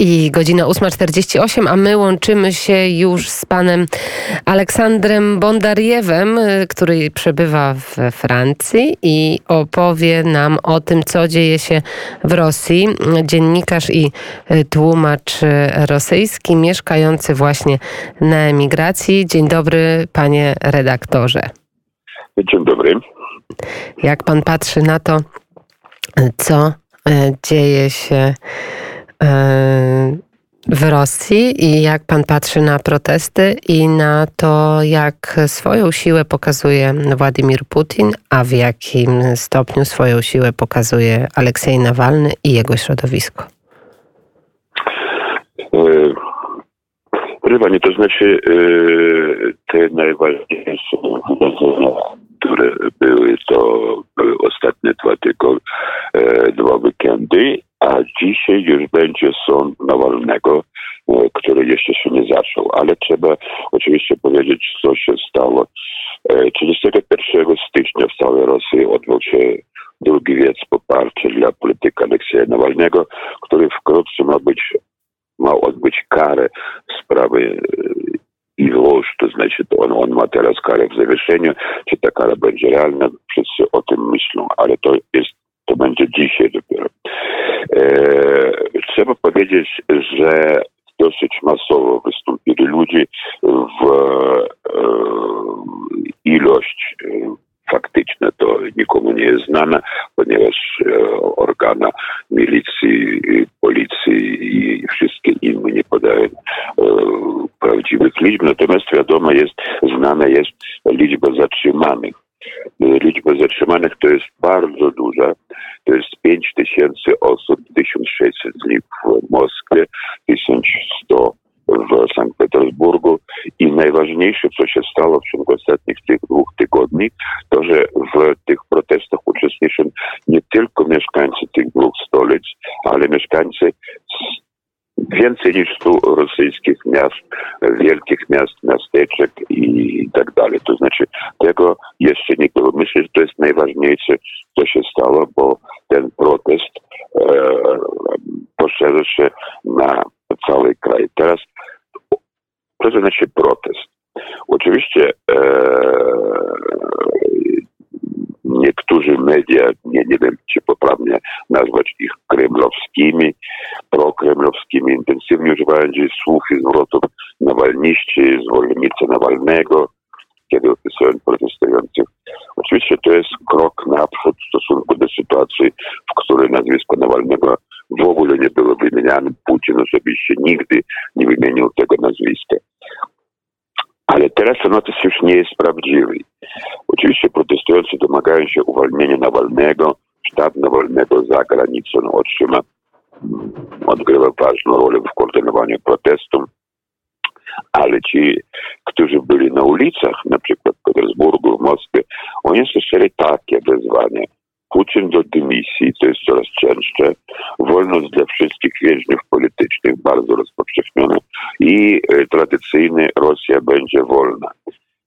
I godzina 8.48, a my łączymy się już z panem Aleksandrem Bondariewem, który przebywa we Francji i opowie nam o tym, co dzieje się w Rosji. Dziennikarz i tłumacz rosyjski, mieszkający właśnie na emigracji. Dzień dobry, panie redaktorze. Dzień dobry. Jak pan patrzy na to, co dzieje się w Rosji i jak pan patrzy na protesty i na to, jak swoją siłę pokazuje Władimir Putin, a w jakim stopniu swoją siłę pokazuje Aleksiej Nawalny i jego środowisko? Proszę Pani, to znaczy te najważniejsze które były, to ostatnie dwa tygodnie, już będzie sąd Nawalnego, e, który jeszcze się nie zaczął, ale trzeba oczywiście powiedzieć, co się stało. 31 e, stycznia w całej Rosji odbył się drugi wiec poparcia dla polityka Aleksieja Nawalnego, który wkrótce ma być, ma odbyć karę w sprawie i łoż, to znaczy to on, on ma teraz karę w zawieszeniu, czy ta kara będzie realna, wszyscy o tym myślą, ale to jest to będzie dzisiaj dopiero. E, trzeba powiedzieć, że dosyć masowo wystąpili ludzie w e, ilość e, faktyczna to nikomu nie jest znana, ponieważ organa milicji, policji i wszystkie inne nie podają prawdziwych liczb. Natomiast wiadomo jest, znana jest liczba zatrzymanych. Liczba zatrzymanych to jest bardzo duża. To jest 5 tysięcy osób, 1600 z nich w Moskwie, 1100 w Sankt Petersburgu i najważniejsze, co się stało w ciągu ostatnich tych dwóch tygodni, to, że w tych protestach uczestniczą nie tylko mieszkańcy tych dwóch stolic, ale mieszkańcy więcej niż 100 rosyjskich miast, wielkich miast, miasteczek i tak dalej. To znaczy tego jeszcze nie było. Myślę, że to jest najważniejsze, co się stało, bo ten protest e, poszerza się na cały kraj. Teraz to znaczy protest. Oczywiście e, niektórzy media, nie, nie wiem czy poprawnie nazwać ich kremlowskimi, prokremlowskimi, intensywnie używają słów i zwrotów nawalniści, zwolennicy Nawalnego, kiedy opisują protestujących. Oczywiście to jest krok naprzód w stosunku do sytuacji, w której nazwisko Nawalnego w ogóle nie było wymieniane. Putin osobiście nigdy nie wymienił tego nazwiska. Ale teraz ten już nie jest prawdziwy. Oczywiście protestujący domagają się uwolnienia Nawalnego. Sztab Nawalnego za granicą otrzyma, odgrywa ważną rolę w koordynowaniu protestu. Ale ci, którzy byli na ulicach, na przykład w Petersburgu, w Moskwie, oni słyszeli takie wezwania. Putin do dymisji, to jest coraz częstsze, wolność dla wszystkich więźniów politycznych, bardzo rozpowszechniona i e, tradycyjnie Rosja będzie wolna.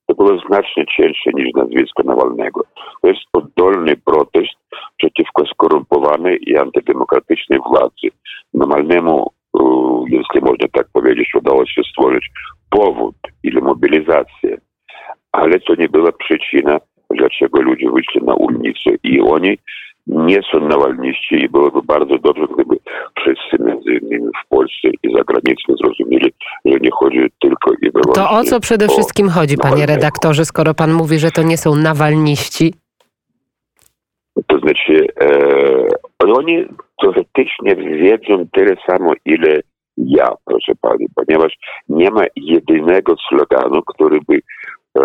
To było znacznie cięższe niż nazwisko Nawalnego. To jest oddolny protest przeciwko skorumpowanej i antydemokratycznej władzy. Nawalnemu, jeśli można tak powiedzieć, udało się stworzyć powód ili mobilizację, ale to nie była przyczyna dlaczego ludzie wyszli na ulicę i oni nie są nawalniści i byłoby bardzo dobrze, gdyby wszyscy między innymi w Polsce i za granicą zrozumieli, że nie chodzi tylko i wyłącznie To o co przede wszystkim chodzi, panie redaktorze, skoro pan mówi, że to nie są nawalniści? To znaczy, e, oni teoretycznie wiedzą tyle samo, ile ja, proszę pani, ponieważ nie ma jedynego sloganu, który by e,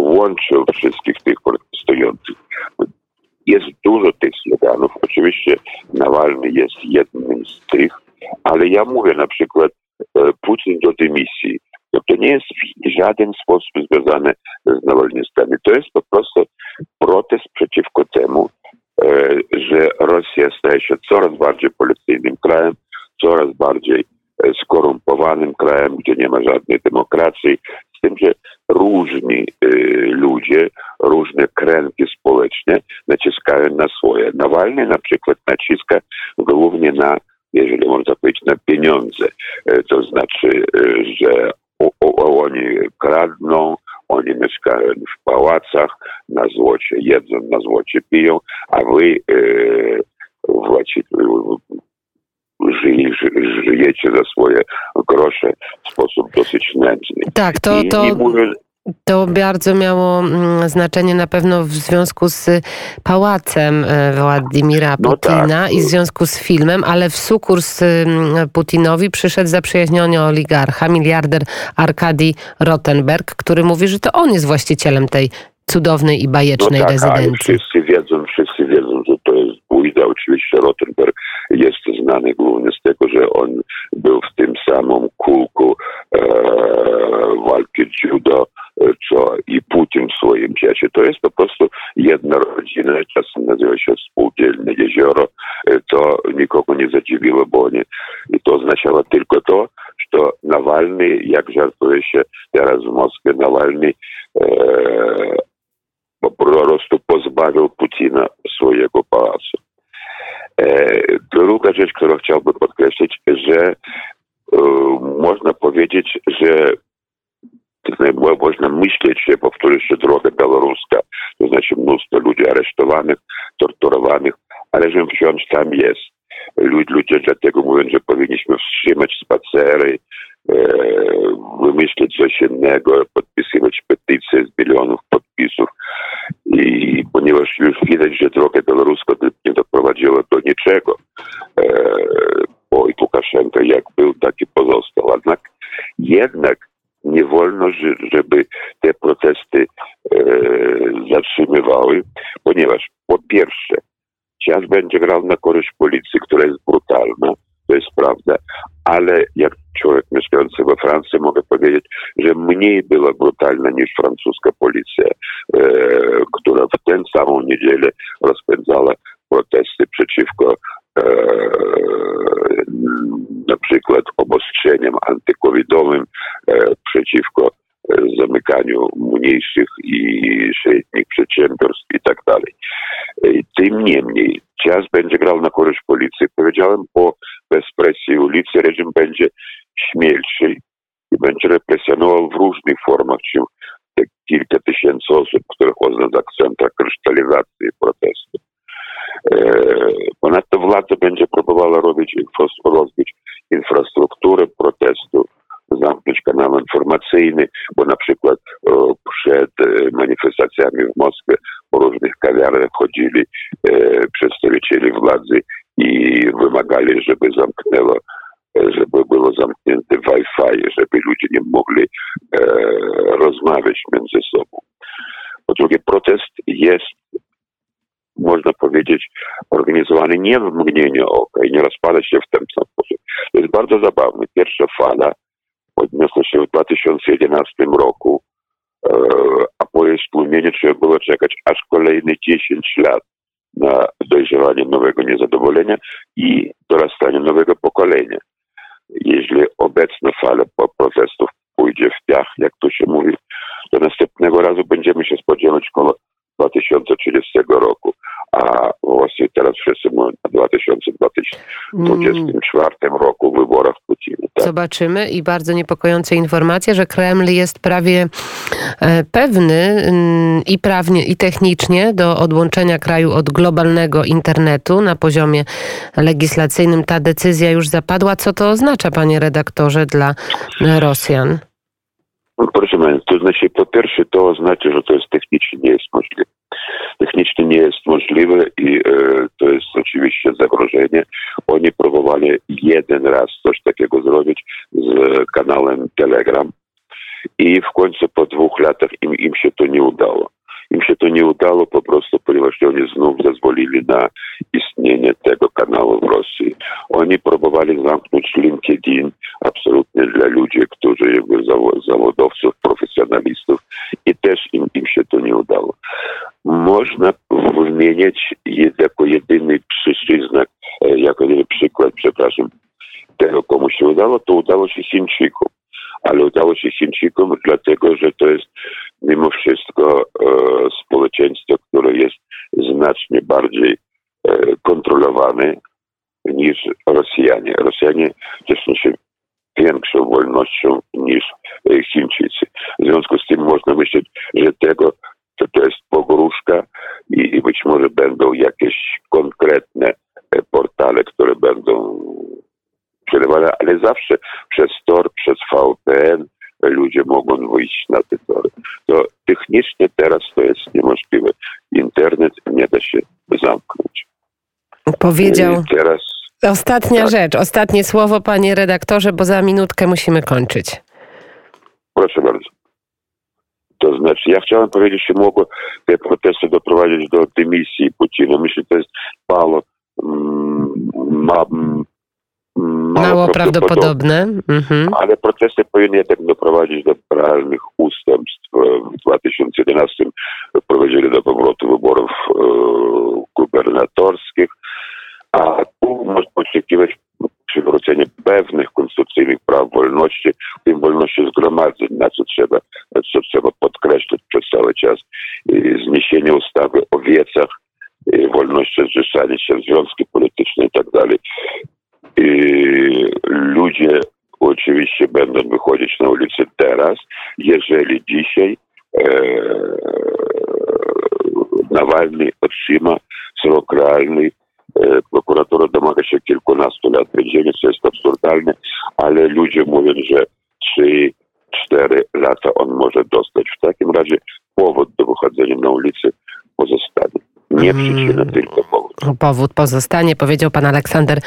łączył wszystkich tych protestujących. Jest dużo tych sloganów. Oczywiście Nawalny jest jednym z tych, ale ja mówię na przykład e, Putin do dymisji. No to nie jest w żaden sposób związane z nawalnistami. To jest po prostu protest przeciwko temu, e, że Rosja staje się coraz bardziej policyjnym krajem, coraz bardziej e, skorumpowanym krajem, gdzie nie ma żadnej demokracji, z tym, że różni y, ludzie, różne kręgi społeczne naciskają na swoje. Nawalny na przykład naciska głównie na jeżeli można powiedzieć, na pieniądze. To znaczy, że oni kradną, oni mieszkają w pałacach, na złocie jedzą, na złocie piją, a wy właściwie żyjecie za swoje grosze w sposób dosyć nędzny. Tak, to, to, to bardzo miało mm, znaczenie na pewno w związku z pałacem e, Władimira Putina no tak. i w związku z filmem, ale w sukurs mm, Putinowi przyszedł zaprzyjaźniony oligarcha, miliarder Arkadi Rottenberg, który mówi, że to on jest właścicielem tej cudownej i bajecznej no tak, rezydencji. Wszyscy wiedzą, wszyscy wiedzą, że to jest bójda. Oczywiście Rottenberg jest znany głównie z tego, że on był w tym samym kółku e, walki judo, co i Putin w swoim czasie. To jest po prostu jedna rodzina, czasem nazywa się spółdzielne jezioro. E, to nikogo nie zadziwiło, bo i to oznaczało tylko to, że Nawalny, jak żartuje się teraz w Moskwie, Nawalny e, po prostu pozbawił Putina swojego pałacu. E, druga rzecz, którą chciałbym podkreślić, że można powiedzieć, że można myśleć, że powtórzy się droga białoruska, to znaczy mnóstwo ludzi aresztowanych, torturowanych, ale że wciąż tam jest. Ludzie dlatego mówią, że powinniśmy wstrzymać spacery, e, wymyślić coś innego, podpisywać petycje z milionów podpisów. I ponieważ już widać, że droga białoruska nie doprowadziła do niczego, e, bo i Łukaszenko jak był, tak i pozostał. Jednak, jednak nie wolno, żeby te protesty e, zatrzymywały, ponieważ po pierwsze, czas będzie grał na korzyść policji, która jest brutalna, to jest prawda, ale jak człowiek mieszkający we Francji mogę powiedzieć, że mniej była brutalna niż francuska policja, e, która w tę samą niedzielę rozpędzała protesty przeciwko na przykład obostrzeniom antykowidowym, e, przeciwko zamykaniu mniejszych i średnich przedsiębiorstw i tak dalej. Tym niemniej czas będzie grał na korzyść policji. Powiedziałem, po bezpresji ulicy reżim będzie śmielszy i będzie represjonował w różnych formach, czym te kilka tysięcy osób, które chodzą z akcentem krysztalizacji protestu. Ponadto władza będzie próbowała robić, rozbić infrastrukturę protestu, zamknąć kanał informacyjny, bo na przykład przed manifestacjami w Moskwie po różnych kawiarniach chodzili przedstawiciele władzy i wymagali, żeby zamknęło żeby było zamknięte Wi-Fi, żeby ludzie nie mogli e, rozmawiać między sobą. Po drugie, protest jest, można powiedzieć, organizowany nie w mgnieniu oka i nie rozpada się w ten sam sposób. To jest bardzo zabawne. Pierwsza fala podniosła się w 2011 roku, e, a po jej stłumieniu trzeba było czekać aż kolejne 10 lat na dojrzewanie nowego niezadowolenia i dorastanie nowego pokolenia jeśli obecna fala protestów pójdzie w piach, jak to się mówi, to następnego razu będziemy się spodziewać około 2030 roku, a właśnie teraz wszyscy mówią o 2024 mm. roku wyborach Putina. Tak? Zobaczymy i bardzo niepokojące informacje, że Kreml jest prawie e, pewny mm, i prawnie i technicznie do odłączenia kraju od globalnego internetu na poziomie legislacyjnym. Ta decyzja już zapadła. Co to oznacza, panie redaktorze, dla Rosjan? Proszę Państwa, to znaczy po pierwsze to oznacza, że to jest technicznie nie jest możliwe. Technicznie nie jest możliwe i to jest oczywiście zagrożenie. Oni próbowali jeden raz coś takiego zrobić z kanałem Telegram i w końcu po dwóch latach im, im się to nie udało. Im się to nie udało po prostu, ponieważ oni znów zezwolili na tego kanału w Rosji. Oni próbowali zamknąć LinkedIn absolutnie dla ludzi, którzy jakby zawodowców, profesjonalistów i też im, im się to nie udało. Można wymieniać jako jedyny przyczynek, e, jako jedyny przykład, przepraszam, tego komu się udało, to udało się Chińczykom ale udało się Chińczykom dlatego, że to jest mimo wszystko e, społeczeństwo, które jest znacznie bardziej e, kontrolowane niż Rosjanie. Rosjanie cieszą się większą wolnością niż e, Chińczycy. W związku z tym można myśleć, że tego to, to jest pogróżka i, i być może będą jakieś konkretne e, portale, które będą przelewane, ale zawsze przez Tor, przez VPN ludzie mogą wyjść na te tory. To technicznie teraz to jest niemożliwe. Internet nie da się zamknąć. Powiedział. I teraz Ostatnia Tak. rzecz, ostatnie słowo, panie redaktorze, bo za minutkę musimy kończyć. Proszę bardzo. To znaczy, ja chciałem powiedzieć, że mogło te protesty doprowadzić do dymisji Putina. Myślę, że to jest mało, mm, ma, mm, Mało prawdopodobne. Mhm. Ale protesty powinny jednak doprowadzić do realnych ustępstw. W 2011 prowadzili do powrotu wyborów e, gubernatorskich, a tu można oczekiwać przywrócenia pewnych konstytucyjnych praw wolności, w tym wolności zgromadzeń, na co trzeba, co trzeba podkreślać przez cały czas, i zniesienie ustawy o wiecach, i wolności zrzeszania się związki polityczne i tak. I ludzie oczywiście będą wychodzić na ulicę teraz, jeżeli dzisiaj e, Nawalny otrzyma srok realny. Domaga się kilkunastu lat więzienia, co jest absurdalne, ale ludzie mówią, że 3-4 lata on może dostać. W takim razie powód do wychodzenia na ulicę pozostanie. Nie Mm. przyczyna, tylko powód. Powód pozostanie, powiedział pan Aleksander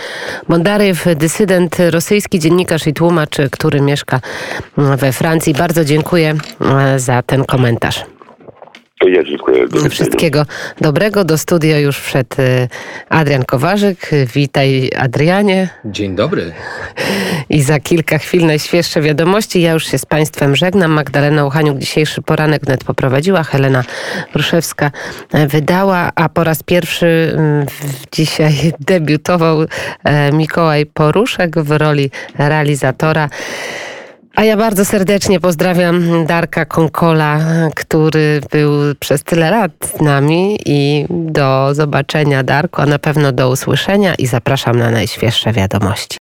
Bondaryw, dysydent rosyjski, dziennikarz i tłumacz, który mieszka we Francji. Bardzo dziękuję e, za ten komentarz. To ja dziękuję. Do. Wszystkiego dobrego. Do studia już wszedł e, Adrian Kowarzyk. Witaj Adrianie. Dzień dobry. I za kilka chwil najświeższe wiadomości. Ja już się z Państwem żegnam. Magdalena Uchaniuk dzisiejszy poranek wnet poprowadziła. Helena Ruszewska e, wydała, a po raz pierwszy mm, dzisiaj debiutował e, Mikołaj Poruszek w roli realizatora. A ja bardzo serdecznie pozdrawiam Darka Konkola, który był przez tyle lat z nami i do zobaczenia Darku, a na pewno do usłyszenia i zapraszam na najświeższe wiadomości.